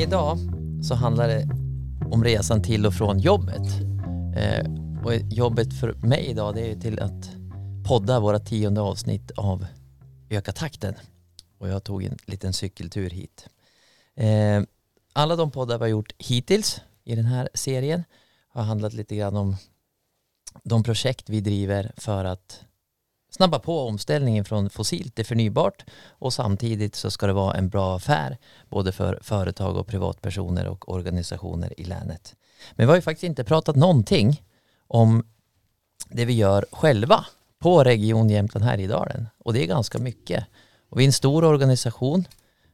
Idag så handlar det om resan till och från jobbet. Eh, och jobbet för mig idag det är till att podda våra tionde avsnitt av Öka takten. Och jag tog en liten cykeltur hit. Eh, alla de poddar vi har gjort hittills i den här serien har handlat lite grann om de projekt vi driver för att snabba på omställningen från fossilt till förnybart och samtidigt så ska det vara en bra affär både för företag och privatpersoner och organisationer i länet. Men vi har ju faktiskt inte pratat någonting om det vi gör själva på Region Jämtland Härjedalen och det är ganska mycket. Och vi är en stor organisation,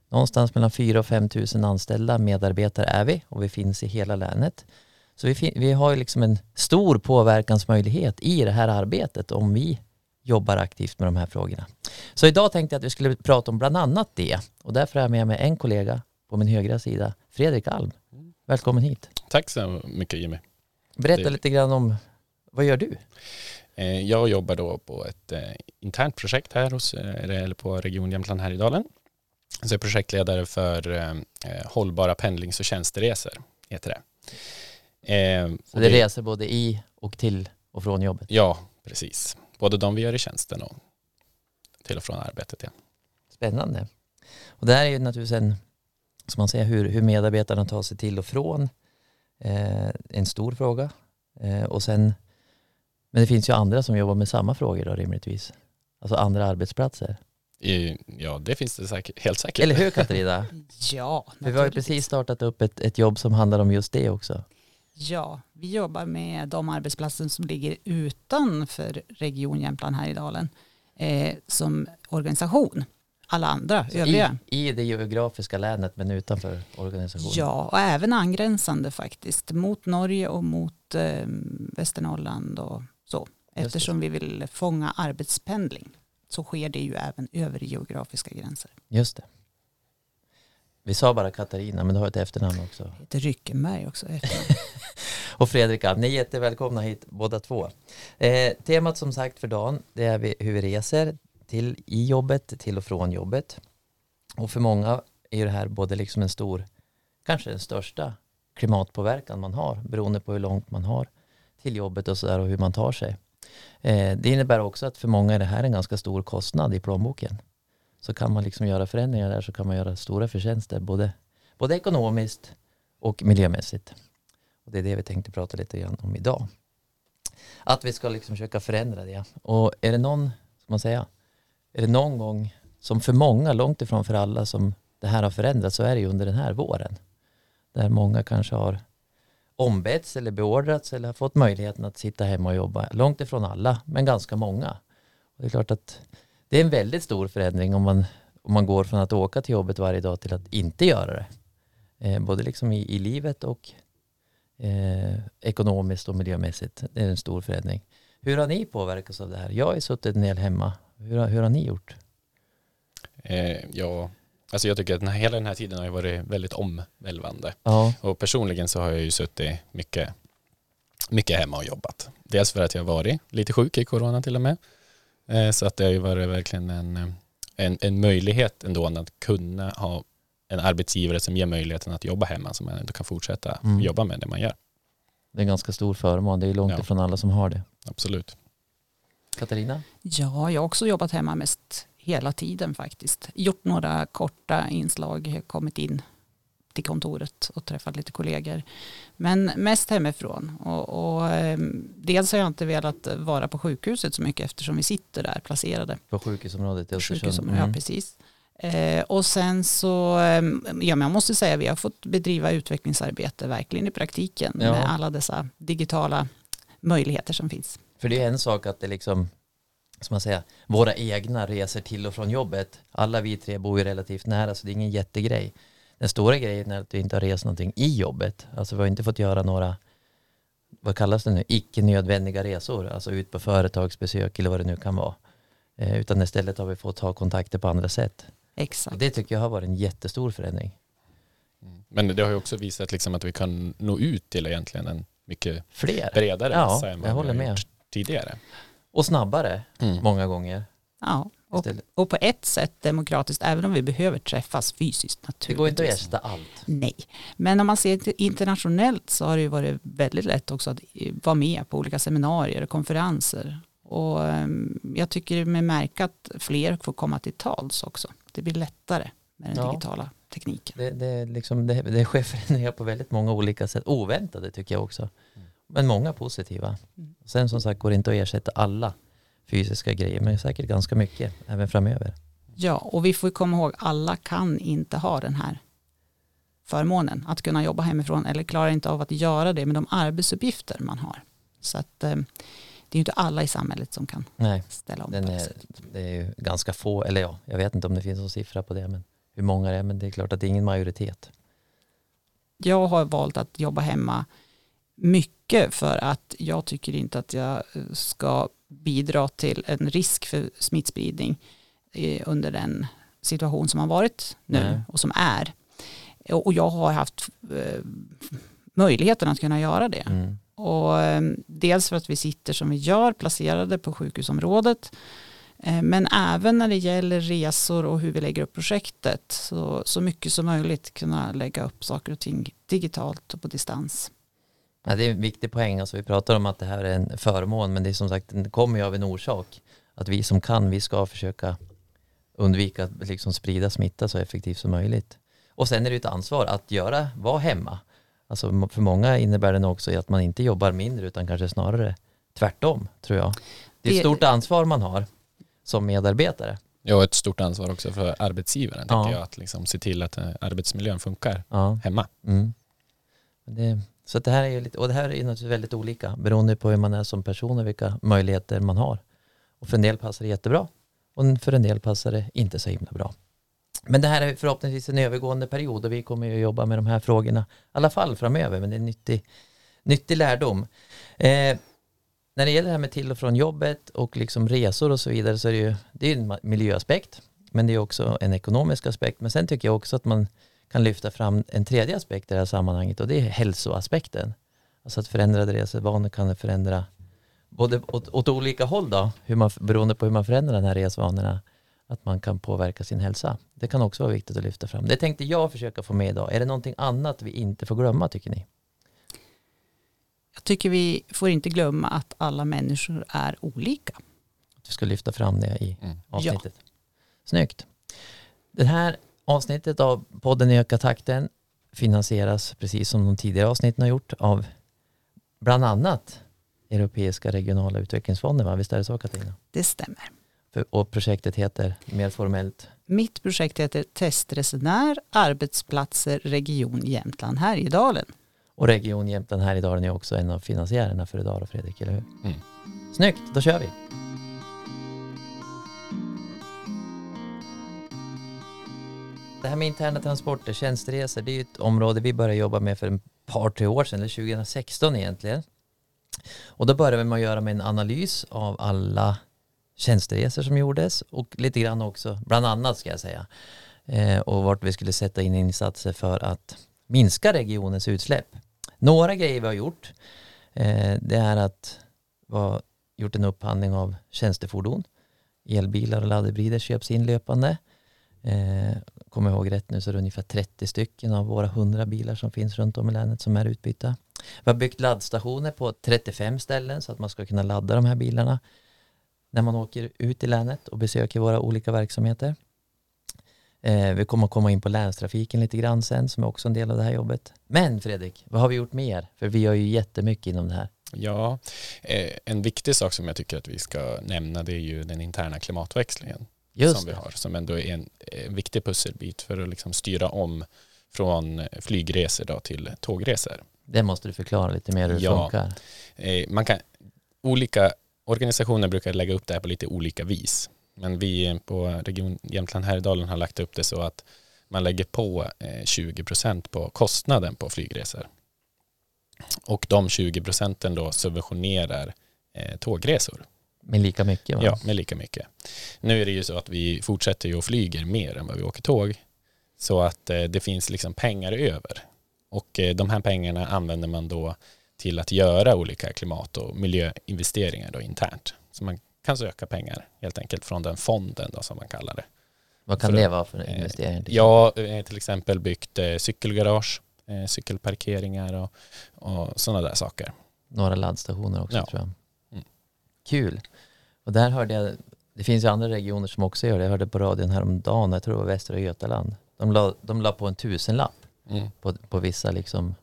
någonstans mellan 4 och 5 000 anställda medarbetare är vi och vi finns i hela länet. Så vi, vi har liksom en stor påverkansmöjlighet i det här arbetet om vi jobbar aktivt med de här frågorna. Så idag tänkte jag att vi skulle prata om bland annat det och därför har jag med mig en kollega på min högra sida, Fredrik Alm. Välkommen hit. Tack så mycket Jimmy. Berätta det... lite grann om, vad gör du? Eh, jag jobbar då på ett eh, internt projekt här hos, eh, eller på Region Jämtland Härjedalen. Så jag är projektledare för hållbara pendlings och tjänsteresor, heter det. Så det är resor både i och till och från jobbet? Ja, precis både de vi gör i tjänsten och till och från arbetet. Ja. Spännande. Och det här är ju naturligtvis en, som man säger, hur, hur medarbetarna tar sig till och från. Eh, en stor fråga. Eh, och sen, men det finns ju andra som jobbar med samma frågor då rimligtvis. Alltså andra arbetsplatser. I, ja, det finns det säkert, helt säkert. Eller hur Katarina? ja, För Vi har ju precis startat upp ett, ett jobb som handlar om just det också. Ja, vi jobbar med de arbetsplatser som ligger utanför Region Jämtland Härjedalen eh, som organisation. Alla andra, Så övriga. I, I det geografiska länet men utanför organisationen? Ja, och även angränsande faktiskt. Mot Norge och mot eh, Västernorrland och så. Eftersom vi vill fånga arbetspendling så sker det ju även över geografiska gränser. Just det. Vi sa bara Katarina, men du har ett efternamn också. Jag heter Ryckenberg också. och Fredrika, ni är jättevälkomna hit båda två. Eh, temat som sagt för dagen, det är hur vi reser till i jobbet, till och från jobbet. Och för många är det här både liksom en stor, kanske den största klimatpåverkan man har, beroende på hur långt man har till jobbet och sådär och hur man tar sig. Eh, det innebär också att för många är det här en ganska stor kostnad i plånboken så kan man liksom göra förändringar där så kan man göra stora förtjänster både, både ekonomiskt och miljömässigt. Och det är det vi tänkte prata lite grann om idag. Att vi ska liksom försöka förändra det. Och är det någon, ska man säga, är det någon gång som för många, långt ifrån för alla som det här har förändrats så är det ju under den här våren. Där många kanske har ombetts eller beordrats eller har fått möjligheten att sitta hemma och jobba. Långt ifrån alla, men ganska många. Och det är klart att det är en väldigt stor förändring om man, om man går från att åka till jobbet varje dag till att inte göra det. Eh, både liksom i, i livet och eh, ekonomiskt och miljömässigt. Det är en stor förändring. Hur har ni påverkats av det här? Jag har ju suttit en del hemma. Hur, hur har ni gjort? Eh, ja, alltså jag tycker att den här, hela den här tiden har varit väldigt omvälvande. Ja. Och personligen så har jag ju suttit mycket, mycket hemma och jobbat. Dels för att jag har varit lite sjuk i corona till och med. Eh, så att det har ju varit verkligen en, en, en möjlighet ändå att kunna ha en arbetsgivare som ger möjligheten att jobba hemma så man ändå kan fortsätta mm. jobba med det man gör. Det är en ganska stor förmån. Det är långt ja. ifrån alla som har det. Absolut. Katarina? Ja, jag har också jobbat hemma mest hela tiden faktiskt. Gjort några korta inslag, kommit in till kontoret och träffat lite kollegor. Men mest hemifrån. Och, och, ehm, dels har jag inte velat vara på sjukhuset så mycket eftersom vi sitter där placerade. På sjukhusområdet i Sjukhusområdet, mm. Ja, precis. Eh, och sen så, ehm, ja men jag måste säga vi har fått bedriva utvecklingsarbete verkligen i praktiken ja. med alla dessa digitala möjligheter som finns. För det är en sak att det liksom, som man säger, våra egna resor till och från jobbet, alla vi tre bor ju relativt nära så det är ingen jättegrej den stora grejen är att vi inte har rest någonting i jobbet. Alltså vi har inte fått göra några, vad kallas det nu, icke nödvändiga resor. Alltså ut på företagsbesök eller vad det nu kan vara. Eh, utan istället har vi fått ha kontakter på andra sätt. Exakt. Och det tycker jag har varit en jättestor förändring. Mm. Men det har ju också visat liksom att vi kan nå ut till egentligen en mycket Fler. bredare ja, än vad jag håller vi har med. gjort tidigare. Och snabbare mm. många gånger. Ja, Och, och, på ett sätt demokratiskt, även om vi behöver träffas fysiskt naturligtvis. Det går inte att ersätta allt. Nej, men om man ser internationellt så har det ju varit väldigt lätt också att vara med på olika seminarier och konferenser. Och ehm, jag tycker mig märka att fler får komma till tals också. Det blir lättare med den ja. digitala tekniken. Det, det, liksom, det, det sker förändringar på väldigt många olika sätt. Oväntade tycker jag också. Mm. Men många positiva. Mm. Sen som sagt går det inte att ersätta alla fysiska grejer men säkert ganska mycket även framöver. Ja, och vi får komma ihåg alla kan inte ha den här förmånen att kunna jobba hemifrån eller klarar inte av att göra det med de arbetsuppgifter man har. Så att eh, det är ju inte alla i samhället som kan Nej, ställa om. Den är, det är ju ganska få, eller ja, jag vet inte om det finns någon siffra på det, men hur många det är, men det är klart att det är ingen majoritet. Jag har valt att jobba hemma mycket för att jag tycker inte att jag ska bidra till en risk för smittspridning under den situation som har varit nu Nej. och som är. Och jag har haft eh, möjligheten att kunna göra det. Mm. Och eh, dels för att vi sitter som vi gör placerade på sjukhusområdet eh, men även när det gäller resor och hur vi lägger upp projektet så, så mycket som möjligt kunna lägga upp saker och ting digitalt och på distans. Ja, det är en viktig poäng. Alltså, vi pratar om att det här är en förmån men det är som sagt, det kommer ju av en orsak. Att vi som kan, vi ska försöka undvika att liksom sprida smitta så effektivt som möjligt. Och sen är det ett ansvar att göra, vara hemma. Alltså för många innebär det nog också att man inte jobbar mindre utan kanske snarare tvärtom tror jag. Det är ett stort ansvar man har som medarbetare. Ja, ett stort ansvar också för arbetsgivaren, ja. jag, att liksom se till att eh, arbetsmiljön funkar ja. hemma. Mm. Det, så det här är ju lite, och det här är naturligtvis väldigt olika beroende på hur man är som person och vilka möjligheter man har. Och för en del passar det jättebra och för en del passar det inte så himla bra. Men det här är förhoppningsvis en övergående period och vi kommer ju jobba med de här frågorna i alla fall framöver, men det är nyttig, nyttig lärdom. Eh, när det gäller det här med till och från jobbet och liksom resor och så vidare så är det ju det är en miljöaspekt, men det är också en ekonomisk aspekt. Men sen tycker jag också att man kan lyfta fram en tredje aspekt i det här sammanhanget och det är hälsoaspekten. Alltså att förändrade resvanor kan förändra både åt, åt, olika håll då, hur man, beroende på hur man förändrar de här resvanorna att man kan påverka sin hälsa. Det kan också vara viktigt att lyfta fram. Det tänkte jag försöka få med idag. Är det någonting annat vi inte får glömma tycker ni? Jag tycker vi får inte glömma att alla människor är olika. Att vi ska lyfta fram det i mm. avsnittet. Ja. Snyggt. Det här avsnittet av podden Öka takten finansieras precis som de tidigare avsnitten har gjort av bland annat Europeiska regionala utvecklingsfonden. Va? Visst är det så Katarina? Det stämmer. Och projektet heter mer formellt? Mitt projekt heter Testresenär, arbetsplatser, Region Jämtland Härjedalen. Och Region Jämtland Härjedalen är också en av finansiärerna för idag och Fredrik, eller hur? Mm. Snyggt, då kör vi! Det här med interna transporter, tjänsteresor, det är ju ett område vi började jobba med för ett par, tre år sedan, eller 2016 egentligen. Och då började man göra med en analys av alla tjänsteresor som gjordes och lite grann också, bland annat ska jag säga, eh, och vart vi skulle sätta in insatser för att minska regionens utsläpp. Några grejer vi har gjort, eh, det är att vi har gjort en upphandling av tjänstefordon. Elbilar och laddhybrider köps in löpande. Eh, kommer jag ihåg rätt nu så är det ungefär 30 stycken av våra 100 bilar som finns runt om i länet som är utbytta. Vi har byggt laddstationer på 35 ställen så att man ska kunna ladda de här bilarna när man åker ut i länet och besöker våra olika verksamheter. Eh, vi kommer att komma in på länstrafiken lite grann sen som är också en del av det här jobbet. Men Fredrik, vad har vi gjort mer? För vi har ju jättemycket inom det här. Ja, eh, en viktig sak som jag tycker att vi ska nämna det är ju den interna klimatväxlingen Just som vi har som ändå är en, en viktig pusselbit för att liksom styra om från flygresor då till tågresor. Det måste du förklara lite mer hur det ja, funkar. Eh, man kan, olika organisationer brukar lägga upp det här på lite olika vis. Men vi på Region Jämtland Härjedalen har lagt upp det så att man lägger på 20 eh, på kostnaden på flygresor. Och de 20 procenten då subventionerar eh, tågresor. Med lika mycket? Va? Ja, med lika mycket. Nu är det ju så att vi fortsätter ju och flyger mer än vad vi åker tåg. Så att eh, det finns liksom pengar över. Och de här pengarna använder man då till att göra olika klimat och miljöinvesteringar då internt. Så man kan söka pengar helt enkelt från den fonden då, som man kallar det. Vad kan för det vara för eh, investering? Ja, till exempel byggt cykelgarage, cykelparkeringar och, och sådana där saker. Några laddstationer också ja. tror jag. Mm. Kul. Och där hörde jag, det finns ju andra regioner som också gör det. Jag hörde på radion häromdagen, jag tror det var Västra Götaland. De la, de la på en tusenlapp mm. på, på vissa liksom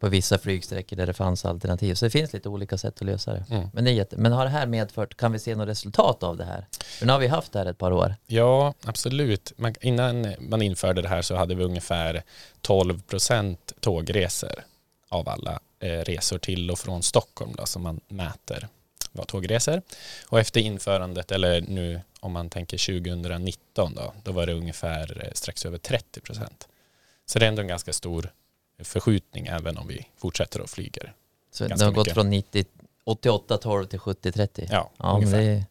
på vissa flygsträckor där det fanns alternativ. Så det finns lite olika sätt att lösa det. Mm. Men, det är jätte, men har det här medfört, kan vi se något resultat av det här? För nu har vi haft det här ett par år. Ja, absolut. Man, innan man införde det här så hade vi ungefär 12 procent tågresor av alla eh, resor till och från Stockholm då, som man mäter var tågresor. Och efter införandet, eller nu om man tänker 2019 då, då var det ungefär eh, strax över 30 procent. Så det är ändå en ganska stor förskjutning även om vi fortsätter att flyger. Så det har gått från 90, 88 12 till 70 30? Ja, ja. Det är,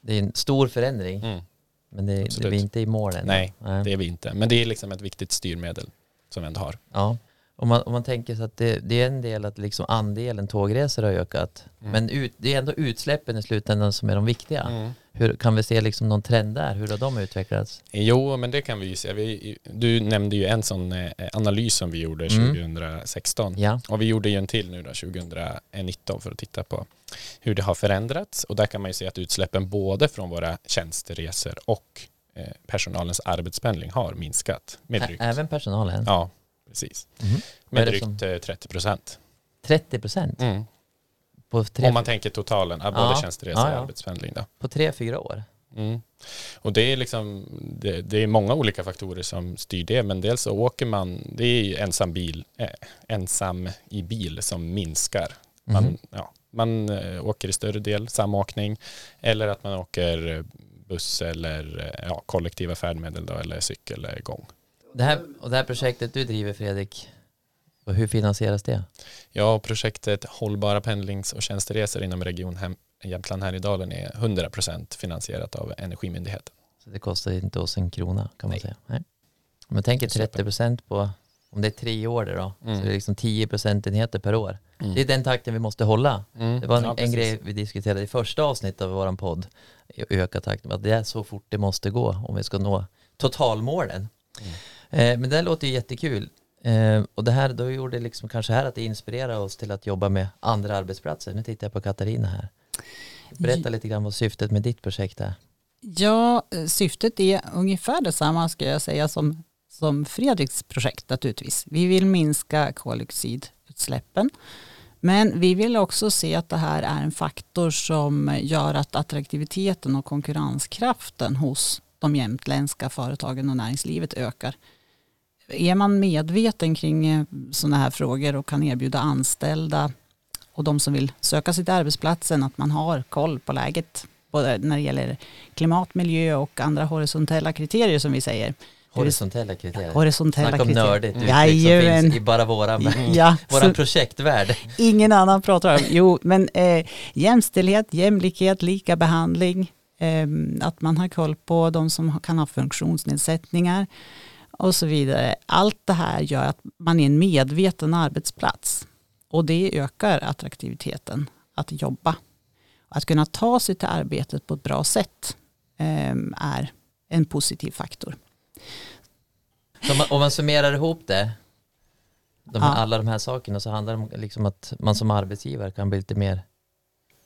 det är, en stor förändring. Mm. Men det, det är vi inte i mål än. Nej, Nej, det är vi inte. Men det är liksom ett viktigt styrmedel som vi ändå har. Ja. Om man, om man tänker så att det, det är en del att liksom andelen tågresor har ökat. Mm. Men ut, det är ändå utsläppen i slutändan som är de viktiga. Mm. Hur, kan vi se liksom någon trend där? Hur har de utvecklats? Jo, men det kan vi ju se. Vi, du nämnde ju en sån eh, analys som vi gjorde mm. 2016. Ja. Och vi gjorde ju en till nu då, 2019 för att titta på hur det har förändrats. Och där kan man ju se att utsläppen både från våra tjänsteresor och eh, personalens arbetspendling har minskat. Med drygt. Även personalen? Ja, Precis. Mm. Med drygt som... 30 eh, procent. 30 procent? Mm. Om man tänker totalen, både ja. tjänsteresa och arbetspendling. Då. På tre, fyra år? Mm. Och det är liksom, det, det, är många olika faktorer som styr det, men dels så åker man, det är ensam bil, äh, ensam i bil som minskar. Man, mm. ja, man äh, åker i större del samåkning eller att man åker buss eller äh, ja, kollektiva färdmedel då, eller cykel eller gång. Det här, och det här projektet du driver Fredrik, och hur finansieras det? Ja, projektet Hållbara pendlings och tjänsteresor inom Region Hem Jämtland Härjedalen är 100% finansierat av Energimyndigheten. Så det kostar inte oss en krona kan man Nej. säga? Nej. Om man tänker 30% på, om det är tre år då, mm. så det är liksom 10 procentenheter per år. Mm. Det är den takten vi måste hålla. Mm. Det var en, ja, en grej vi diskuterade i första avsnittet av vår podd, öka takten, att det är så fort det måste gå om vi ska nå totalmålen. Mm. Eh, men det låter ju jättekul. Eh, och det här, då gjorde det liksom kanske här att det inspirerar oss till att jobba med andra arbetsplatser. Nu tittar jag på Katarina här. Berätta lite grann vad syftet med ditt projekt är. Ja, syftet är ungefär detsamma ska jag säga som, som Fredriks projekt naturligtvis. Vi vill minska koldioxidutsläppen. Men vi vill också se att det här är en faktor som gör att attraktiviteten och konkurrenskraften hos de jämtländska företagen och näringslivet ökar är man medveten kring eh, sådana här frågor och kan erbjuda anställda och de som vill söka sig till arbetsplatsen att man har koll på läget både när det gäller klimat, miljö och andra horisontella kriterier som vi säger. Horisontella kriterier. Horisontella Snacka om nördigt uttryck som finns i bara våran, ja, våran projektvärld. Ingen annan pratar om. Jo, men eh, jämställdhet, jämlikhet, lika behandling, eh, att man har koll på de som kan ha funktionsnedsättningar och så vidare. Allt det här gör att man är en medveten arbetsplats och det ökar attraktiviteten att jobba. Att kunna ta sig till arbetet på ett bra sätt ehm, är en positiv faktor. Så om man summerar ihop det, de här, ja. alla de här sakerna, så handlar det om liksom att man som arbetsgivare kan bli lite mer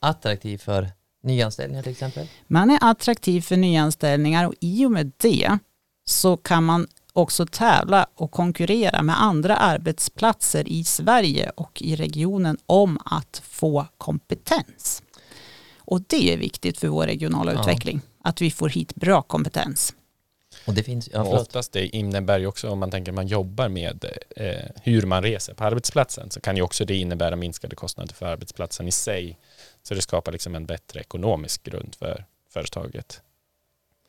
attraktiv för nyanställningar till exempel? Man är attraktiv för nyanställningar och i och med det så kan man också tävla och konkurrera med andra arbetsplatser i Sverige och i regionen om att få kompetens. Och det är viktigt för vår regionala ja. utveckling, att vi får hit bra kompetens. Och det finns, ja, och oftast det innebär ju också om man tänker man jobbar med eh, hur man reser på arbetsplatsen så kan ju också det innebära minskade kostnader för arbetsplatsen i sig. Så det skapar liksom en bättre ekonomisk grund för företaget.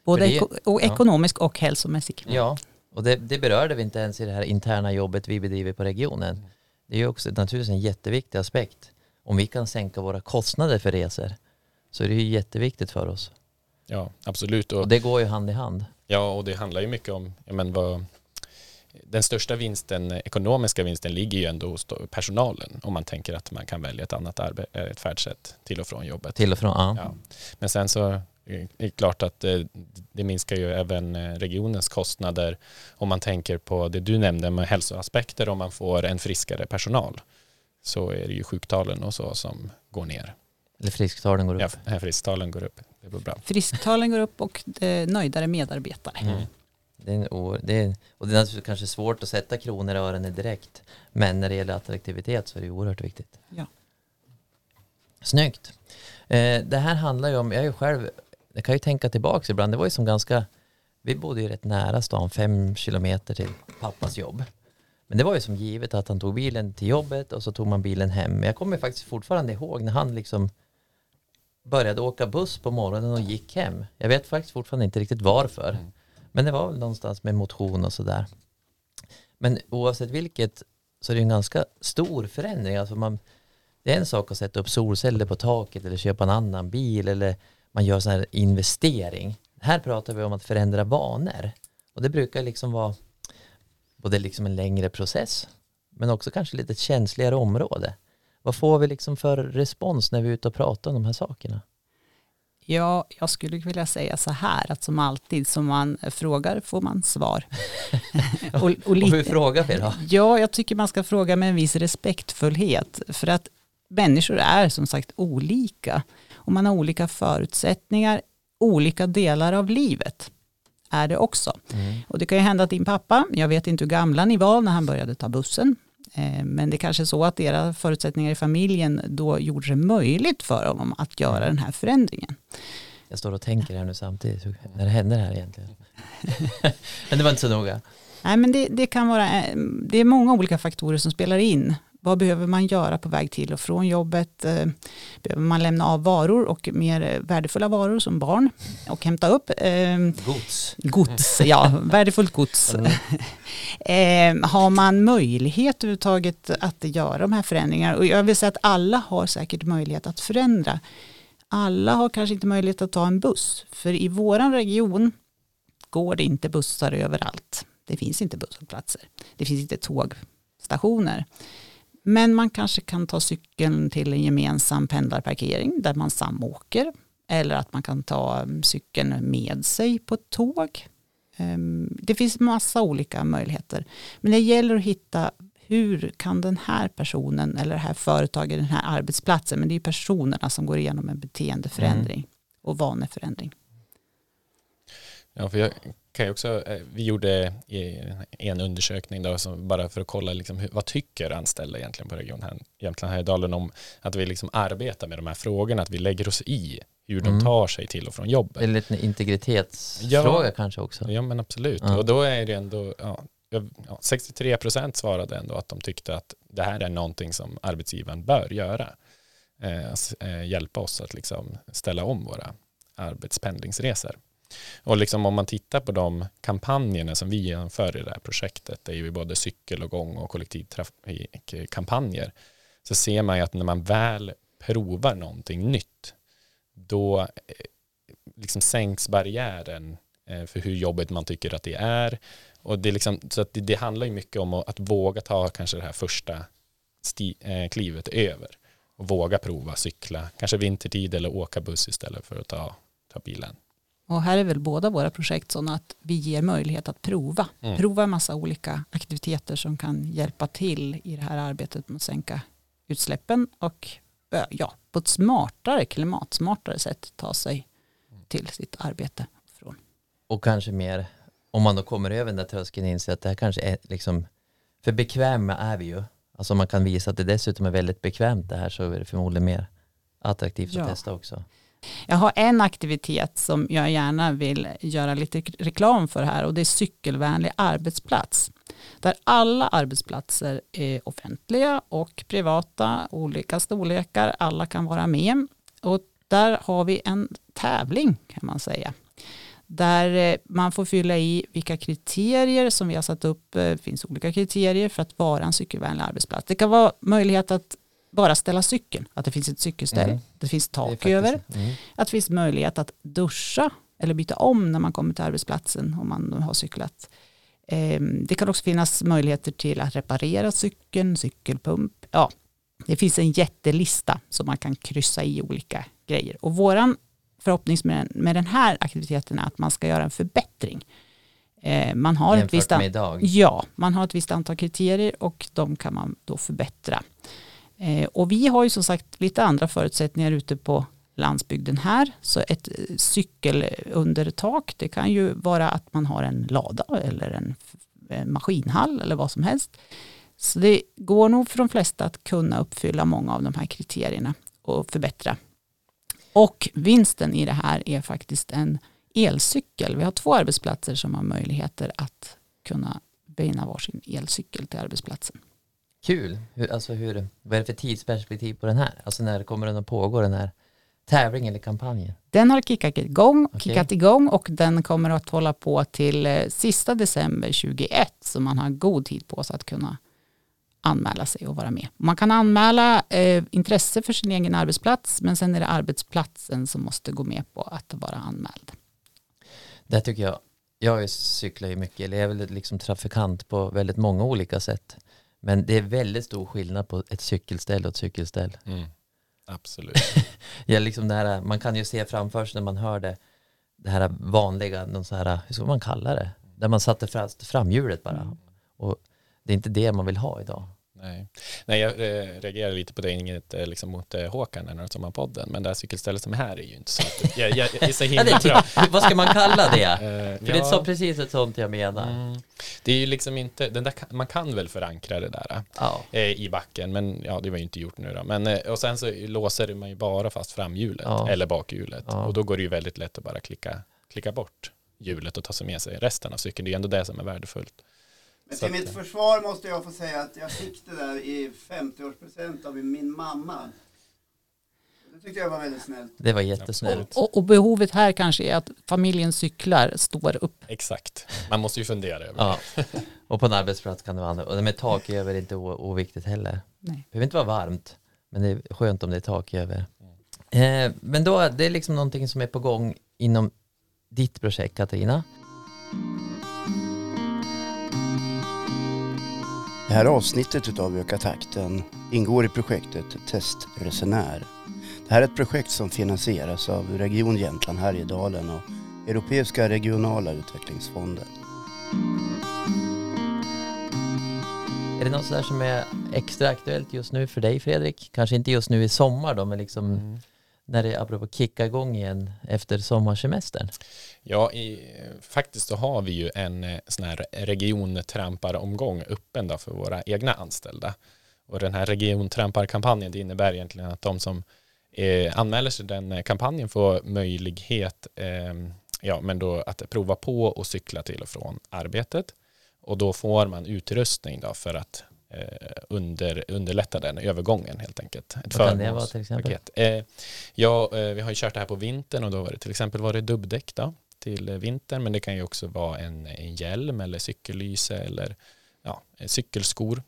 Både det, och ekonomisk ja. och hälsomässig. Ja, och det, det berörde vi inte ens i det här interna jobbet vi bedriver på regionen. Det är ju också naturligtvis en jätteviktig aspekt. Om vi kan sänka våra kostnader för resor så är det ju jätteviktigt för oss. Ja, absolut. Och, och det går ju hand i hand. Ja, och det handlar ju mycket om, men vad, den största vinsten, ekonomiska vinsten ligger ju ändå hos personalen om man tänker att man kan välja ett annat arbete, ett färdsätt till och från jobbet. Till och från, ja. ja. Men sen så är det klart att det, det, minskar ju även regionens kostnader om man tänker på det du nämnde med hälsoaspekter om man får en friskare personal så är det ju sjuktalen och så som går ner. Eller frisktalen går upp. Ja, frisktalen går upp. Det går bra. Frisktalen går upp och nöjdare medarbetare. Mm. Det är, en, det är, och det är naturligtvis kanske svårt att sätta kronor i öronen direkt. Men när det gäller attraktivitet så är det oerhört viktigt. Ja. Snyggt. Eh, det här handlar ju om, jag är ju själv, jag kan ju tänka tillbaka ibland, det var ju som ganska, vi bodde ju rätt nära stan, fem kilometer till pappas jobb. Men det var ju som givet att han tog bilen till jobbet och så tog man bilen hem. Men jag kommer faktiskt fortfarande ihåg när han liksom började åka buss på morgonen och gick hem. Jag vet faktiskt fortfarande inte riktigt varför. Mm. Men det var väl någonstans med motion och sådär. Men oavsett vilket så är det en ganska stor förändring. Alltså man, det är en sak att sätta upp solceller på taket eller köpa en annan bil eller man gör sån här investering. Här pratar vi om att förändra vanor. Och det brukar liksom vara både liksom en längre process men också kanske lite ett känsligare område. Vad får vi liksom för respons när vi är ute och pratar om de här sakerna? Ja, jag skulle vilja säga så här att som alltid som man frågar får man svar. och, och, lite, och hur frågar vi då? Ja, jag tycker man ska fråga med en viss respektfullhet för att människor är som sagt olika och man har olika förutsättningar, olika delar av livet är det också. Mm. Och det kan ju hända att din pappa, jag vet inte hur gamla ni var när han började ta bussen, Eh, men det är kanske är så att era förutsättningar i familjen då gjorde det möjligt för honom att göra mm. den här förändringen. Jag står och tänker här nu samtidigt, när det händer här egentligen. men det var inte så noga. Nej men det, det, kan vara, eh, det är många olika faktorer som spelar in. Vad behöver man göra på väg till och från jobbet? Eh, behöver man lämna av varor och mer värdefulla varor som barn och hämta upp? Gods. Gods, ja, värdefullt gods. Mm. Har man möjlighet överhuvudtaget att göra de här förändringarna? Och jag vill säga att alla har säkert möjlighet att förändra. Alla har kanske inte möjlighet att ta en buss, för i våran region går det inte bussar överallt. Det finns inte busshållplatser. Det finns inte tågstationer. Men man kanske kan ta cykeln till en gemensam pendlarparkering där man samåker. Eller att man kan ta cykeln med sig på ett tåg. Um, det finns massa olika möjligheter. Men det gäller att hitta hur kan den här personen eller det här företaget, den här arbetsplatsen, men det är personerna som går igenom en beteendeförändring mm. och vaneförändring. Ja, för jag kan också, eh, vi gjorde en undersökning då, som bara för att kolla liksom vad tycker anställda egentligen på Region Jämtland Härjedalen om att vi liksom arbetar med de här frågorna, att vi lägger oss i hur de mm. tar sig till och från jobbet. Eller en integritetsfråga ja, kanske också. Ja men absolut, ja. och då är det ändå, ja, 63 procent svarade ändå att de tyckte att det här är någonting som arbetsgivaren bör göra. Eh, eh hjälpa oss att liksom ställa om våra arbetspendlingsresor. Och liksom om man tittar på de kampanjerna som vi genomför i det här projektet, det är ju både cykel och gång och kollektivtrafikkampanjer, så ser man ju att när man väl provar någonting nytt, då eh, liksom sänks barriären eh, för hur jobbigt man tycker att det är. Och det, liksom, så att det, det handlar ju mycket om att, att, våga ta kanske det här första sti, eh, klivet över och våga prova cykla, kanske vintertid eller åka buss istället för att ta, ta bilen. Och här är väl båda våra projekt sådana att vi ger möjlighet att prova. Mm. Prova en massa olika aktiviteter som kan hjälpa till i det här arbetet med att sänka utsläppen och ja, på ett smartare, klimatsmartare sätt ta sig till sitt arbete. Från. Och kanske mer, om man då kommer över den där tröskeln inser att det här kanske är liksom, för bekväma är vi ju. Alltså om man kan visa att det dessutom är väldigt bekvämt det här så är det förmodligen mer attraktivt ja. att testa också. Jag har en aktivitet som jag gärna vill göra lite reklam för här och det är cykelvänlig arbetsplats. Där alla arbetsplatser är offentliga och privata, olika storlekar, alla kan vara med. Och där har vi en tävling kan man säga. Där eh, man får fylla i vilka kriterier som vi har satt upp. Det finns olika kriterier för att vara en cykelvänlig arbetsplats. Det kan vara möjlighet att bara ställa cykeln, att det finns ett cykelställ, mm. det finns tak det över, mm. att det finns möjlighet att duscha eller byta om när man kommer till arbetsplatsen om man har cyklat. Ehm, det kan också finnas möjligheter till att reparera cykeln, cykelpump. Ja, det finns en jättelista som man kan kryssa i olika grejer. Och våran förhoppning med, den här aktiviteten är att man ska göra en förbättring. Ehm, man har Jämfört ett visst idag? Ja, man har ett visst antal kriterier och de kan man då förbättra. Eh, och vi har ju som sagt lite andra förutsättningar ute på landsbygden här. Så ett eh, cykelundertak, det kan ju vara att man har en lada eller en, maskinhall eller vad som helst. Så det går nog för de flesta att kunna uppfylla många av de här kriterierna och förbättra. Och vinsten i det här är faktiskt en elcykel. Vi har två arbetsplatser som har möjligheter att kunna beina varsin elcykel till arbetsplatsen. Kul. Hur, alltså hur, vad är det för tidsperspektiv på den här? Alltså när kommer den att pågå den här tävling eller kampanjen? Den har kickat igång, okay. kickat igång och den kommer att hålla på till eh, sista december 2021 så man har god tid på sig att kunna anmäla sig och vara med. Man kan anmäla eh, intresse för sin egen arbetsplats men sen är det arbetsplatsen som måste gå med på att vara anmäld. Det tycker jag, jag cyklar ju mycket, eller jag är väl liksom trafikant på väldigt många olika sätt. Men det är väldigt stor skillnad på ett cykelställ och ett cykelställ. Mm. Absolut. ja, liksom det här, man kan ju se framför sig när man hör det, det här vanliga, någon så här, hur ska man kalla det? Där man satte fast framhjulet bara. Mm. Och det är inte det man vill ha idag. Nej, Nej jag eh, reagerar lite på det, inget eh, liksom mot eh, Håkan eller som har podden, men det här cykelstället som är här är ju inte så, jag, jag, jag är så himla ja, bra. Vad ska man kalla det? För ja, det är så precis ett sånt jag menar. Mm, det är ju liksom inte, den där, man kan väl förankra det där ja. i backen, men ja, det var ju inte gjort nu då. Men, och sen så låser man ju bara fast framhjulet ja. eller bakhjulet och då går det ju väldigt lätt att bara klicka, klicka bort hjulet och ta sig med sig resten av cykeln. Det är ju ändå det som är värdefullt. Men till mitt försvar måste jag få säga att jag fick det där i 50-årspresent av min mamma. Det tyckte jag var väldigt snällt. Det var jättesnällt. Och, och, behovet här kanske är att familjen cyklar står upp. Exakt. Man måste ju fundera över ja. Och på en arbetsplats kan det vara. Och med tak över är inte oviktigt heller. Nej. Det behöver inte vara varmt. Men det är skönt om det är tak över. Mm. Eh, men då, det är liksom någonting som är på gång inom ditt projekt Katarina. Det här avsnittet av Öka takten ingår i projektet Testresenär. Det här är ett projekt som finansieras av Region Jämtland Härjedalen och Europeiska regionala utvecklingsfonden. Är det något sådär som är extra aktuellt just nu för dig Fredrik? Kanske inte just nu i sommar då, men liksom mm när det apropå kicka igång igen efter sommarsemestern? Ja, i, faktiskt så har vi ju en eh, sån här regiontramparomgång öppen då för våra egna anställda. Och den här regiontramparkampanjen det innebär egentligen att de som eh, anmäler sig den eh, kampanjen får möjlighet eh, ja, men då att prova på och cykla till och från arbetet. Och då får man utrustning då för att under, underlätta den övergången helt enkelt. Ett Vad kan det vara till exempel? Eh, ja, eh, vi har ju kört det här på vintern och då var det till exempel var det dubbdäck då, till vintern men det kan ju också vara en, en hjälm eller cykellyse eller ja, cykelskor.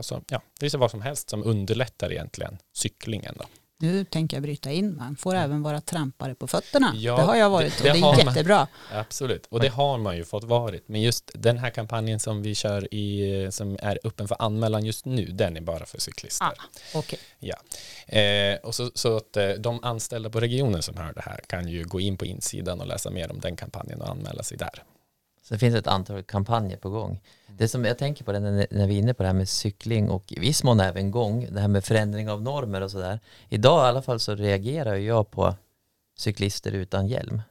Som, ja, det är vad som helst som underlättar egentligen cyklingen. Då. Nu tänker jag bryta in, man får även vara trampare på fötterna. Ja, det har jag varit det, det och det är jättebra. Man, absolut, och det har man ju fått varit. Men just den här kampanjen som vi kör i, som är öppen för anmälan just nu, den är bara för cyklister. Ah, okay. ja. Eh, och så, så att eh, de anställda på regionen som hör det här kan ju gå in på insidan och läsa mer om den kampanjen och anmäla sig där. Så det finns ett antal kampanjer på gång. Det som jag tänker på det när, när vi är inne på det här med cykling och i viss mån även gång, det här med förändring av normer och sådär. Idag i alla fall så reagerar jag på cyklister utan hjälm.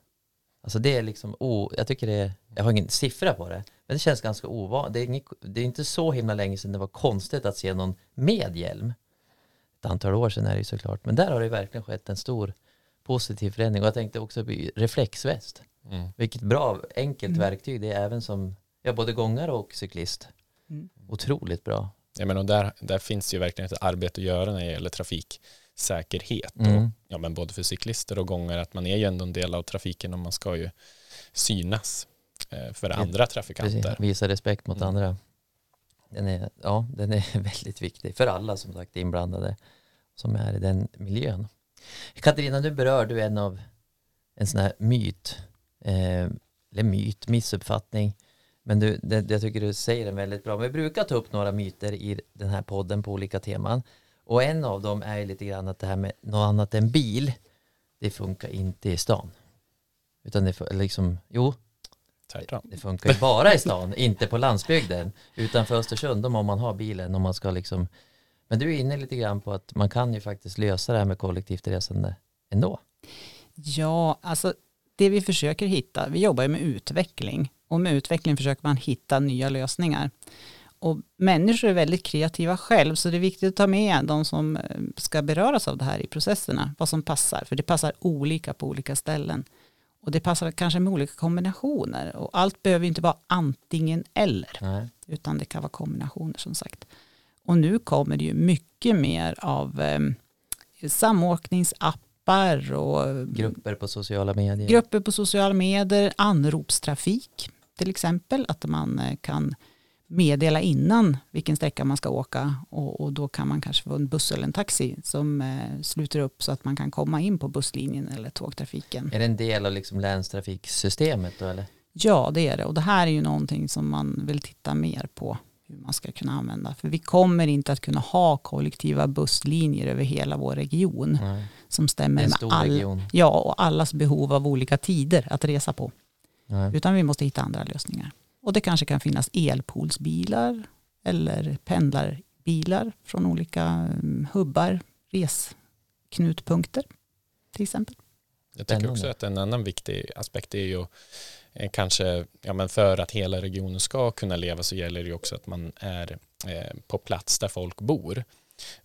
Alltså det är liksom, oh, jag tycker det är, jag har ingen siffra på det, men det känns ganska ovanligt. Det, det är, inte så himla länge sedan det var konstigt att se någon med hjälm. Ett antal år sedan är det ju såklart, men där har det verkligen skett en stor positiv förändring och jag tänkte också reflexväst. Mm. Vilket bra, enkelt mm. verktyg det är även som ja, både gångare och cyklist. Mm. Otroligt bra. Ja, men och där, där finns ju verkligen ett arbete att göra när det gäller trafiksäkerhet. Mm. Och, ja, men både för cyklister och gångare, att man är ju ändå en del av trafiken och man ska ju synas eh, för andra trafikanter. Precis. Visa respekt mot mm. andra. Den är, ja, den är väldigt viktig för alla som sagt inblandade som är i den miljön. Katarina, du berör du en av en sån här myt, eh, eller myt, missuppfattning Men du, det, jag tycker du säger den väldigt bra. Vi brukar ta upp några myter i den här podden på olika teman. Och en av dem är lite grann att det här med något annat än bil, det funkar inte i stan. Utan det liksom, jo, Tvärtom. det funkar ju bara i stan, inte på landsbygden. Utanför Östersund om man har bilen, om man ska liksom men du är inne lite grann på att man kan ju faktiskt lösa det här med kollektivt resande ändå. Ja, alltså det vi försöker hitta, vi jobbar ju med utveckling och med utveckling försöker man hitta nya lösningar. Och människor är väldigt kreativa själv så det är viktigt att ta med de som eh, ska beröras av det här i processerna, vad som passar, för det passar olika på olika ställen. Och det passar kanske med olika kombinationer och allt behöver inte vara antingen eller, Nej. utan det kan vara kombinationer som sagt. Och nu kommer det ju mycket mer av eh, samåkningsappar och grupper på sociala medier. Grupper på sociala medier, anropstrafik till exempel, att man eh, kan meddela innan vilken sträcka man ska åka och, och, då kan man kanske få en buss eller en taxi som eh, sluter upp så att man kan komma in på busslinjen eller tågtrafiken. Är det en del av liksom länstrafiksystemet då eller? Ja det är det och det här är ju någonting som man vill titta mer på hur man ska kunna använda. För vi kommer inte att kunna ha kollektiva busslinjer över hela vår region Nej. Som stämmer med all, ja, och allas behov av olika tider att resa på. Nej. Utan vi måste hitta andra lösningar. Och det kanske kan finnas elpoolsbilar eller pendlarbilar från olika mm, hubbar, resknutpunkter till exempel. Jag tycker också att en annan viktig aspekt är ju Eh, kanske, ja men för att hela regionen ska kunna leva så gäller det ju också att man är eh, på plats där folk bor.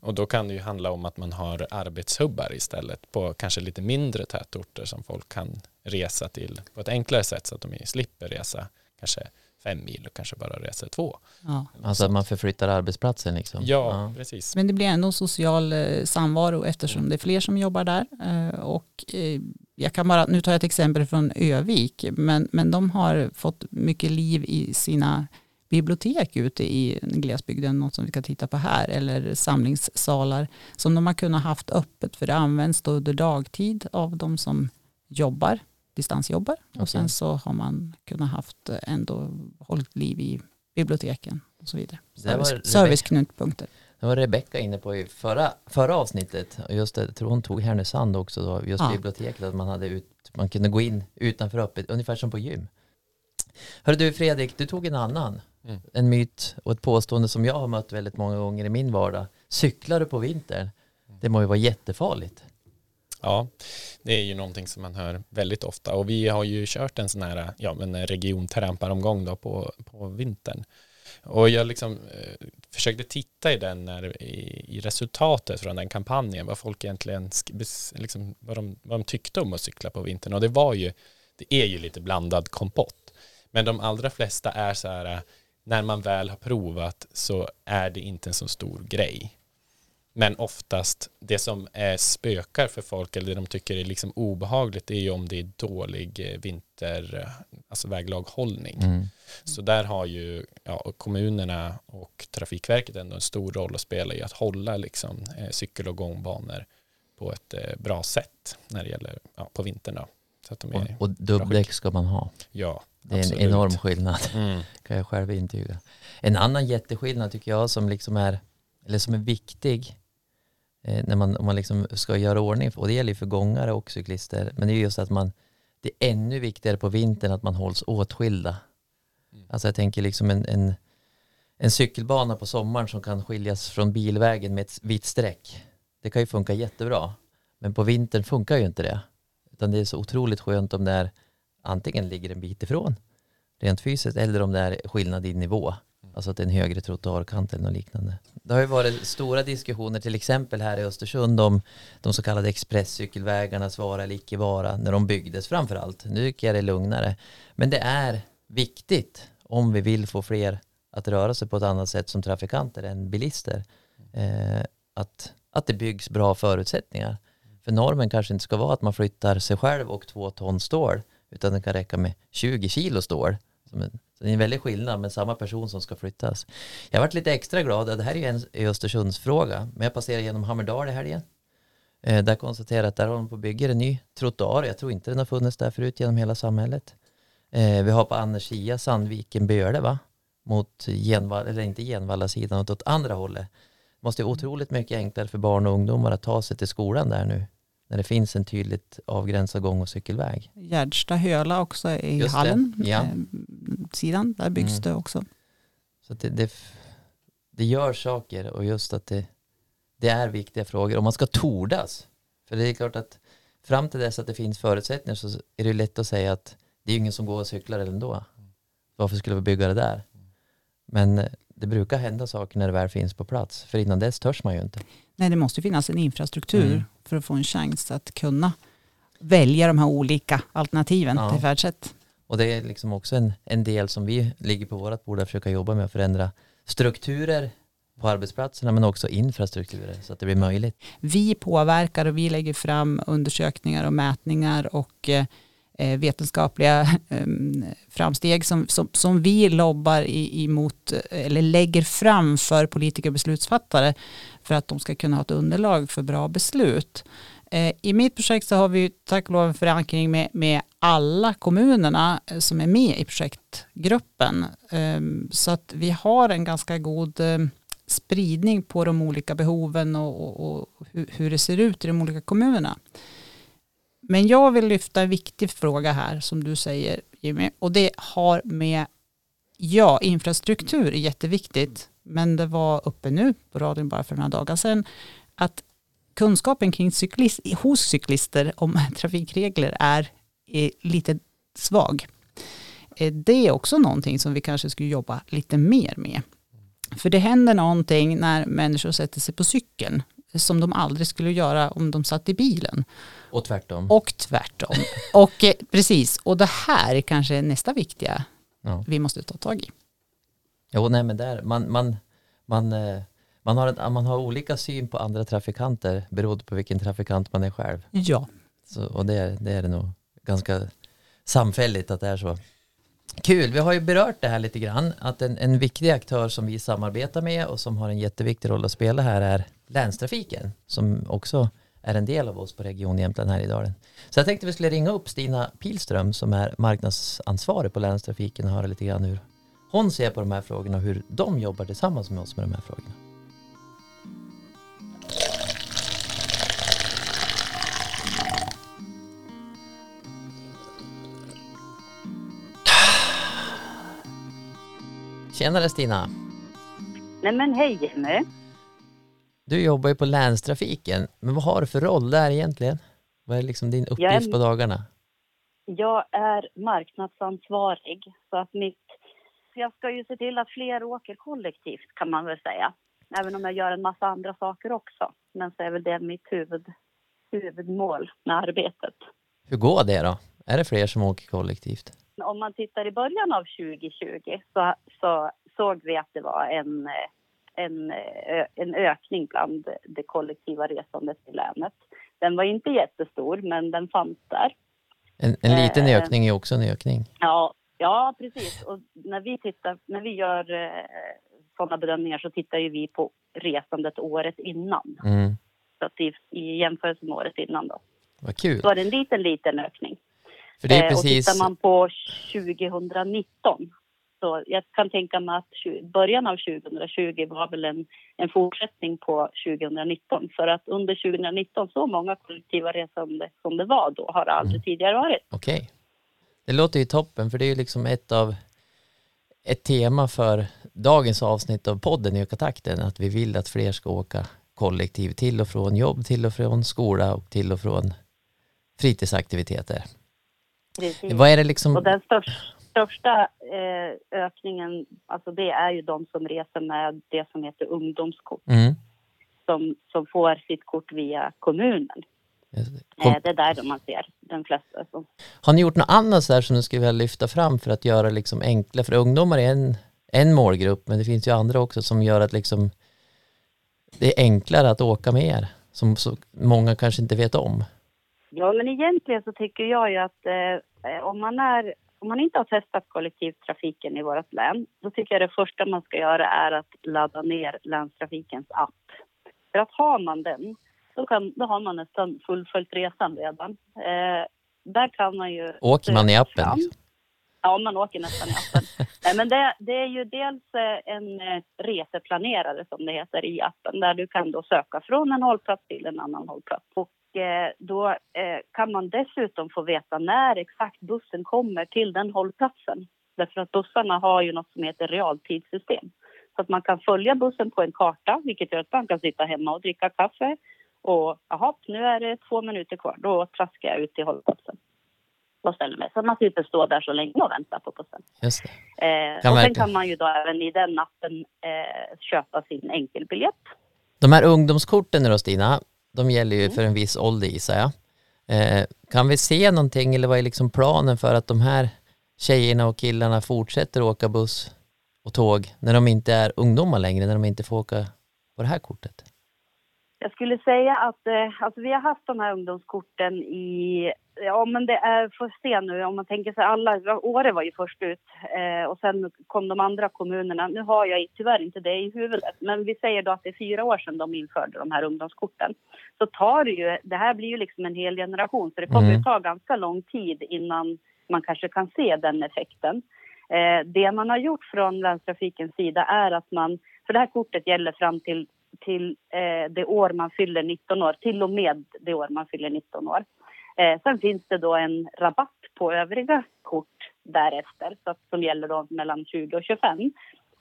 Och då kan det ju handla om att man har arbetshubbar istället på kanske lite mindre tätorter som folk kan resa till på ett enklare sätt så att de slipper resa kanske fem mil och kanske bara reser två. Ja. Alltså att man förflyttar arbetsplatsen liksom. Ja, ja, precis. Men det blir ändå social eh, samvaro eftersom det är fler som jobbar där. Eh, och eh, jag kan bara, nu tar jag ett exempel från Övik, men, men de har fått mycket liv i sina bibliotek ute i glesbygden, något som vi kan titta på här, eller samlingssalar som de har kunnat haft öppet för det används då under dagtid av de som jobbar distansjobbar okay. och sen så har man kunnat haft eh, ändå hållit liv i biblioteken och så vidare. Service, serviceknutpunkter. Det var Rebecka inne på i förra, förra avsnittet. Just det, jag tror hon tog Härnösand också då, just ja. biblioteket, att man, hade ut, man kunde gå in utanför öppet, ungefär som på gym. Hörru du Fredrik, du tog en annan. Mm. En myt och ett påstående som jag har mött väldigt många gånger i min vardag. Cyklar du på vintern? Det må ju vara jättefarligt. Ja, det är ju någonting som man hör väldigt ofta och vi har ju kört en sån här ja, men regiontramparomgång då på, på vintern. Och jag liksom eh, försökte titta i den när, i, i, resultatet från den kampanjen, vad folk egentligen, liksom, vad, de, vad de tyckte om att cykla på vintern. Och det var ju, det är ju lite blandad kompott. Men de allra flesta är så här, när man väl har provat så är det inte en så stor grej. Men oftast det som är spökar för folk eller det de tycker är liksom obehagligt är ju om det är dålig eh, vinter, eh, alltså väglaghållning. Mm. Så där har ju ja, kommunerna och Trafikverket ändå en stor roll att spela i att hålla liksom, eh, cykel och gångbanor på ett bra sätt när det gäller ja, på vintern. Då, så att de är och, och dubbdäck ska man ha. Ja, Det är absolut. en enorm skillnad, mm. kan jag själv intyga. En annan jätteskillnad tycker jag som liksom är, eller som är viktig, eh, när man, om man liksom ska göra ordning, och det gäller ju för gångare och cyklister, men det är just att man, det är ännu viktigare på vintern att man hålls åtskilda. Mm. Alltså jag tänker liksom en, en, en cykelbana på sommaren som kan skiljas från bilvägen med ett vitt streck. Det kan ju funka jättebra. Men på vintern funkar ju inte det. Utan det är så otroligt skönt om det är antingen ligger en bit ifrån rent fysiskt eller om det är skillnad i nivå. Alltså att det är en högre trottoarkant eller något liknande. Det har ju varit stora diskussioner till exempel här i Östersund om de så kallade expresscykelvägarnas vara eller icke vara när de byggdes framför allt. Nu tycker jag det är lugnare. Men det är viktigt om vi vill få fler att röra sig på ett annat sätt som trafikanter än bilister. Eh, att, att det byggs bra förutsättningar. För normen kanske inte ska vara att man flyttar sig själv och två ton stål utan det kan räcka med 20 kilo stål. Så det är en väldig skillnad med samma person som ska flyttas. Jag varit lite extra glad, det här är ju en Östersundsfråga, men jag passerade genom Hammerdal i helgen. Eh, där konstaterade jag att där håller de på att bygga en ny trottoar. Jag tror inte den har funnits där förut genom hela samhället. Eh, vi har på Annersia, Sandviken, Böle va? Mot Genvall, eller inte Genvalla sidan, åt andra hållet. Det måste vara otroligt mycket enklare för barn och ungdomar att ta sig till skolan där nu. När det finns en tydligt avgränsad gång och cykelväg. Gärdsta Höla också i Just hallen. Ja. Eh, sidan, där byggs mm. det också. Så det, det, det gör saker och just att det, det är viktiga frågor. Och man ska tordas. För det är klart att fram till dess att det finns förutsättningar så är det lätt att säga att det är ingen som går och cyklar ändå. Varför skulle vi bygga det där? Men eh, det brukar hända saker när det väl finns på plats. För innan dess törs man ju inte. Nej, det måste finnas en infrastruktur mm. för att få en chans att kunna välja de här olika alternativen ja. till färdsätt. Och det är liksom också en, en del som vi ligger på vårt bord att försöka jobba med att förändra strukturer på arbetsplatserna men också infrastrukturer så att det blir möjligt. Vi påverkar och vi lägger fram undersökningar och mätningar och eh Eh, vetenskapliga ehm, framsteg som, som, som, vi lobbar emot eller lägger fram för politiker och beslutsfattare för att de ska kunna ha ett underlag för bra beslut. Eh, I mitt projekt så har vi tack och lov en förankring med, med alla kommunerna eh, som är med i projektgruppen. Ehm, så att vi har en ganska god spridning på de olika behoven och, och, och hur det ser ut i de olika kommunerna. Men jag vill lyfta en viktig fråga här som du säger Jimmy och det har med ja, infrastruktur är jätteviktigt men det var uppe nu på radion bara för några dagar sedan att kunskapen kring cyklist, hos cyklister om trafikregler är, är lite svag. Eh, det är också någonting som vi kanske skulle jobba lite mer med. För det händer någonting när människor sätter sig på cykeln som de aldrig skulle göra om de satt i bilen. Och tvärtom. Och tvärtom. och eh, precis, och det här är kanske nästa viktiga ja. vi måste ta tag i. Jo, nej men där, man, man, man, eh, man, har en, man har olika syn på andra trafikanter beroende på vilken trafikant man är själv. Ja. Så, och det, det är det nog ganska samfälligt att det är så. Kul, vi har ju berört det här lite grann, att en, en viktig aktör som vi samarbetar med och som har en jätteviktig roll att spela här är länstrafiken, som också är en del av oss på Region Jämtland här i Dalen. Så jag tänkte vi skulle ringa upp Stina Pilström som är marknadsansvarig på länstrafiken och höra lite grann hur hon ser på de här frågorna och hur de jobbar tillsammans med oss med de här frågorna. Tjenare Stina! Nej men hej Jimmy! Du jobbar ju på länstrafiken, men vad har du för roll där egentligen? Vad är liksom din uppgift är, på dagarna? Jag är marknadsansvarig, så att mitt... Jag ska ju se till att fler åker kollektivt kan man väl säga. Även om jag gör en massa andra saker också. Men så är väl det mitt huvud, huvudmål med arbetet. Hur går det då? Är det fler som åker kollektivt? Om man tittar i början av 2020 så, så såg vi att det var en, en, en ökning bland det kollektiva resandet i länet. Den var inte jättestor, men den fanns där. En, en liten eh, ökning är också en ökning. Ja, ja precis. Och när vi, tittar, när vi gör eh, sådana bedömningar så tittar ju vi på resandet året innan. Mm. Så att i, i jämförelse med året innan då. Vad kul. Så var det en liten, liten ökning. För det är precis... Eh, och tittar man på 2019 så jag kan tänka mig att början av 2020 var väl en, en fortsättning på 2019 för att under 2019 så många kollektiva resande som det var då har det aldrig mm. tidigare varit. Okej. Okay. Det låter ju toppen för det är ju liksom ett av ett tema för dagens avsnitt av podden Öka takten att vi vill att fler ska åka kollektivt till och från jobb, till och från skola och till och från fritidsaktiviteter. Precis. Vad är det liksom? Och den största, största eh, ökningen, alltså det är ju de som reser med det som heter ungdomskort. Mm. Som, som får sitt kort via kommunen. Kom. Eh, det är där man ser den flesta. Som... Har ni gjort något annat där som ni skulle vilja lyfta fram för att göra liksom enklare? För ungdomar är en, en målgrupp, men det finns ju andra också som gör att liksom det är enklare att åka med er, som så många kanske inte vet om. Ja, men egentligen så tycker jag ju att eh, om, man är, om man inte har testat kollektivtrafiken i vårt län, då tycker jag det första man ska göra är att ladda ner länstrafikens app. För att har man den, då, kan, då har man nästan fullföljt resan redan. Eh, där kan man ju... Åker man i appen? Liksom? Ja, man åker nästan i appen. Nej, men det, det, är ju dels eh, en eh, reseplanerare som det heter i appen där du kan då söka från en hållplats till en annan hållplats. Och då kan man dessutom få veta när exakt bussen kommer till den hållplatsen. Därför att bussarna har ju något som heter realtidssystem. Så att man kan följa bussen på en karta, vilket gör att man kan sitta hemma och dricka kaffe. Och jaha, nu är det två minuter kvar, då traskar jag ut till hållplatsen och ställer mig. Så man slipper stå där så länge och vänta på bussen. Just det. Eh, och sen kan man ju då även i den appen eh, köpa sin enkelbiljett. De här ungdomskorten nu då Stina, de gäller ju mm. för en viss ålder gissar jag. Eh, kan vi se någonting eller vad är liksom planen för att de här tjejerna och killarna fortsätter åka buss och tåg när de inte är ungdomar längre, när de inte får åka på det här kortet? Jag skulle säga att eh, alltså vi har haft de här ungdomskorten i, ja men det är, får se nu om man tänker sig alla, Åre var ju först ut eh, och sen kom de andra kommunerna. Nu har jag tyvärr inte det i huvudet, men vi säger då att det är fyra år sedan de införde de här ungdomskorten. Så tar det ju, det här blir ju liksom en hel generation så det kommer mm. ju ta ganska lång tid innan man kanske kan se den effekten. Eh, det man har gjort från länstrafikens sida är att man, för det här kortet gäller fram till, till eh, det år man fyller 19 år, till och med det år man fyller 19 år. Eh, sen finns det då en rabatt på övriga kort därefter, så att, som gäller då mellan 20 och 25.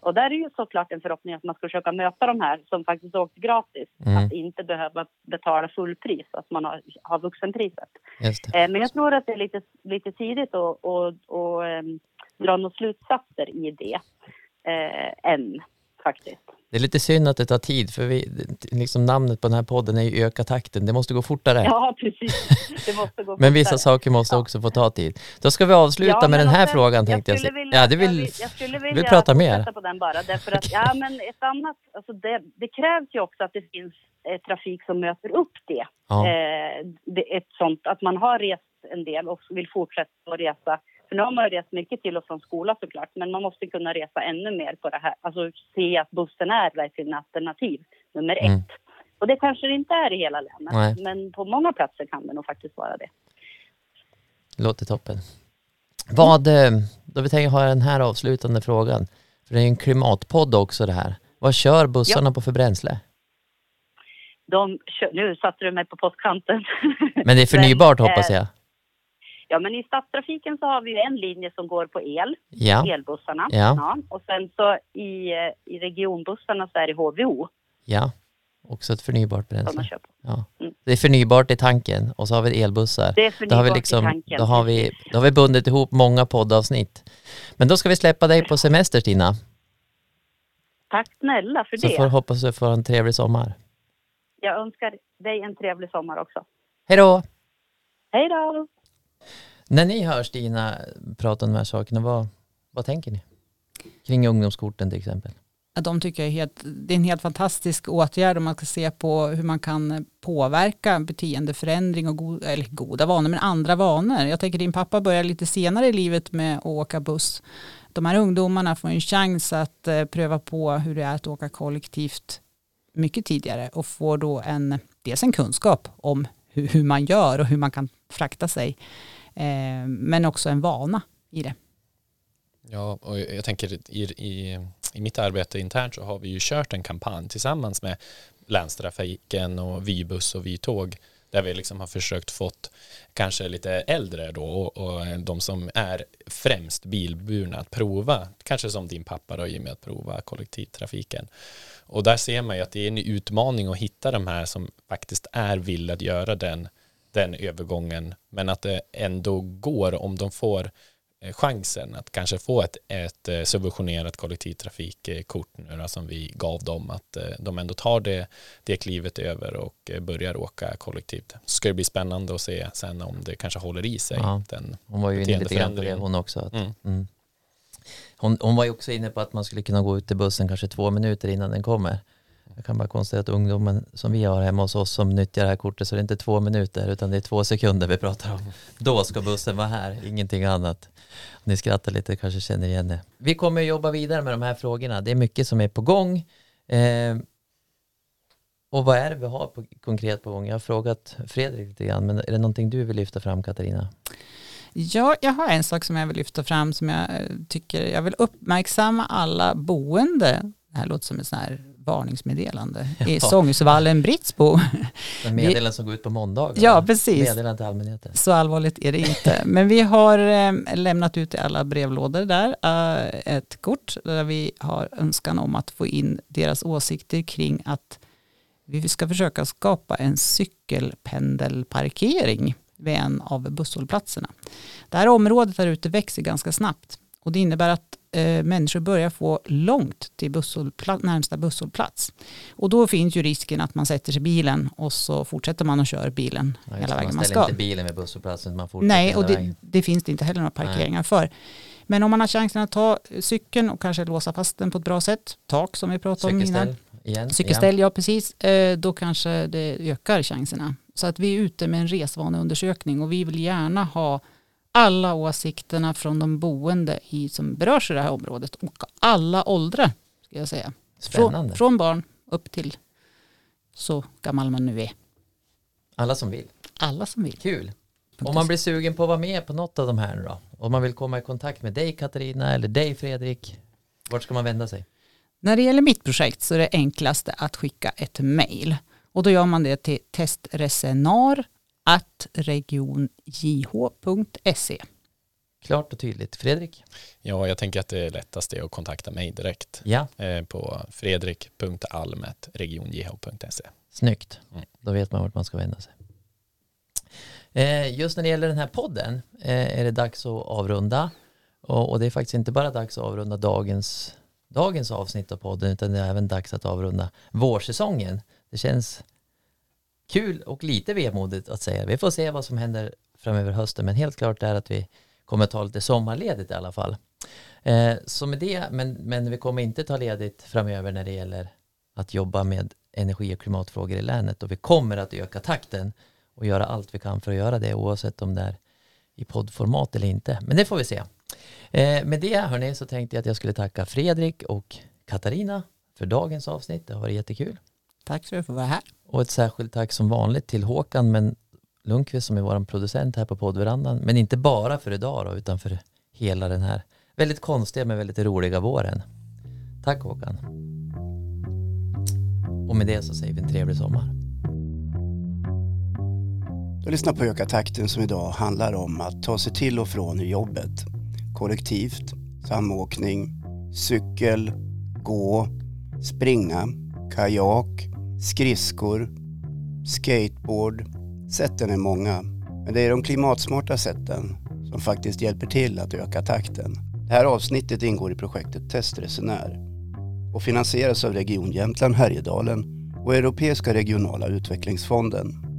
Och där är ju såklart en förhoppning att man ska försöka möta de här som faktiskt åkt gratis. Mm. Att inte behöva betala fullpris, att man har, har vuxenpriset. Eh, men jag tror att det är lite, lite tidigt att, att, att eh, dra några slutsatser i det eh, än faktiskt. Det är lite synd att det tar tid, för vi, liksom namnet på den här podden är ju Öka takten. Det måste gå fortare. Ja, precis. Det måste gå fortare. Men vissa saker måste ja. också få ta tid. Då ska vi avsluta ja, med den här frågan tänkte jag. jag. Vilja, ja, du vill, jag, jag skulle vilja vill prata mer. på den bara. Därför att, ja, men ett annat, alltså det, det krävs ju också att det finns eh, trafik som möter upp det. Ja. Eh, det. Ett sånt, att man har rest en del och vill fortsätta att resa för nu har man rest mycket till och från skola såklart, men man måste kunna resa ännu mer på det här. Alltså se att bussen är verkligen alternativ nummer ett. Mm. Och det kanske det inte är i hela länet, Nej. men på många platser kan det nog faktiskt vara det. Låter toppen. Vad, eh, då vi tänker ha den här avslutande frågan, för det är ju en klimatpodd också det här. Vad kör bussarna ja. på för bränsle? De kör, nu satte du mig på postkanten. Men det är förnybart men, hoppas jag? Ja, men i stadstrafiken så har vi en linje som går på el, ja. elbussarna. Ja. ja. Och sen så i, i regionbussarna så är det HVO. Ja, också ett förnybart bränsle. Ja. Mm. Det är förnybart i tanken och så har vi elbussar. Det är förnybart då har vi liksom, i tanken. Då har, vi, då har vi bundit ihop många poddavsnitt. Men då ska vi släppa dig på semester Stina. Tack snälla för så det. Så får hoppas du får en trevlig sommar. Jag önskar dig en trevlig sommar också. Hej då! Hej då! När ni hör Stina prata om de här sakerna, vad, vad tänker ni? Kring ungdomskorten till exempel. De tycker jag är helt, det är en helt fantastisk åtgärd om man ska se på hur man kan påverka beteendeförändring och go, eller goda vanor, men andra vanor. Jag tänker din pappa börjar lite senare i livet med att åka buss. De här ungdomarna får en chans att eh, pröva på hur det är att åka kollektivt mycket tidigare och får då en, dels en kunskap om hur, hur man gör och hur man kan frakta sig Eh, men också en vana i det. Ja, och jag tänker i, i, i mitt arbete internt så har vi ju kört en kampanj tillsammans med länstrafiken och Vibuss och Vitåg där vi liksom har försökt fått kanske lite äldre då och, och, de som är främst bilburna att prova, kanske som din pappa då Jimmy, att prova kollektivtrafiken. Och där ser man ju att det är en utmaning att hitta de här som faktiskt är villiga att göra den den övergången men att det ändå går om de får eh, chansen att kanske få ett, ett eh, subventionerat kollektivtrafikkort nu då, som vi gav dem att eh, de ändå tar det, det klivet över och börjar åka kollektivt. Ska det bli spännande att se sen om det kanske håller i sig. Ja, den hon var ju inne lite grann på det hon också. Att, mm. Mm. Hon, hon var ju också inne på att man skulle kunna gå ut till bussen kanske två minuter innan den kommer. Jag kan bara konstatera att ungdomen som vi har hemma hos oss som nyttjar det här kortet så det är inte två minuter utan det är två sekunder vi pratar om. Då ska bussen vara här, ingenting annat. Ni skrattar lite, kanske känner igen det. Vi kommer jobba vidare med de här frågorna. Det är mycket som är på gång. Eh, och vad är det vi har på, konkret på gång? Jag har frågat Fredrik lite grann, men är det någonting du vill lyfta fram Katarina? Ja, jag har en sak som jag vill lyfta fram som jag eh, tycker, jag vill uppmärksamma alla boende. Det här låter som en sån här varningsmeddelande ja. i Sångsvallen Britsbo. En meddelande som går ut på måndag. Ja, precis. Meddelande till allmänheten. Så allvarligt är det inte. Men vi har eh, lämnat ut i alla brevlådor där eh, ett kort där vi har önskan om att få in deras åsikter kring att vi ska försöka skapa en cykelpendelparkering vid en av busshållplatserna. Det här området där ute växer ganska snabbt och det innebär att eh, människor börjar få långt till busshållplats, närmsta busshållplats. Och då finns ju risken att man sätter sig i bilen och så fortsätter man att köra bilen ja, hela vägen man ska. Man ställer inte bilen vid busshållplatsen, man fortsätter Nej, och det, det, finns det inte heller några parkeringar Nej. för. Men om man har chansen att ta cykeln och kanske låsa fast den på ett bra sätt, tak som vi pratade om innan. Igen, Cykelställ, ja precis. Eh, då kanske det ökar chanserna. Så att vi är ute med en resvaneundersökning och vi vill gärna ha alla åsikterna från de boende i, som berörs i det här området och alla åldrar. Ska jag säga. Spännande. Från, från barn upp till så gammal man nu är. Alla som vill. Alla som vill. Kul. Om man blir sugen på att vara med på något av de här då? Om man vill komma i kontakt med dig Katarina eller dig Fredrik, vart ska man vända sig? När det gäller mitt projekt så är det enklaste att skicka ett mejl. Och då gör man det till testresenar regionjh.se. Klart och tydligt. Fredrik? Ja, jag tänker att det lättaste är att kontakta mig direkt ja. Eh, på fredrik.almet.regionjh.se. Snyggt. Mm. Då vet man vart man ska vända sig. Eh, just när det gäller den här podden eh, är det dags att avrunda. Och det är faktiskt inte bara dags att avrunda dagens, dagens avsnitt av podden utan det är även dags att avrunda vårsäsongen. Det känns kul och lite vemodigt att säga. Vi får se vad som händer framöver hösten men helt klart är att vi kommer ta lite sommarledigt i alla fall. Eh, så med det, men, men vi kommer inte ta ledigt framöver när det gäller att jobba med energi och klimatfrågor i länet och vi kommer att öka takten och göra allt vi kan för att göra det oavsett om det är i poddformat eller inte. Men det får vi se. Eh, med det hörni så tänkte jag att jag skulle tacka Fredrik och Katarina för dagens avsnitt. Det har varit jättekul. Tack för att få vara här. Och ett särskilt tack som vanligt till Håkan men Lundqvist som är vår producent här på poddverandan. Men inte bara för idag då, utan för hela den här väldigt konstiga men väldigt roliga våren. Tack Håkan. Och med det så säger vi en trevlig sommar. Du lyssnar på Öka takten som idag handlar om att ta sig till och från jobbet. Kollektivt, samåkning, cykel, gå, springa, kajak, skridskor, skateboard. Sätten är många, men det är de klimatsmarta sätten som faktiskt hjälper till att öka takten. Det här avsnittet ingår i projektet Testresenär och finansieras av Region Jämtland Härjedalen och Europeiska regionala utvecklingsfonden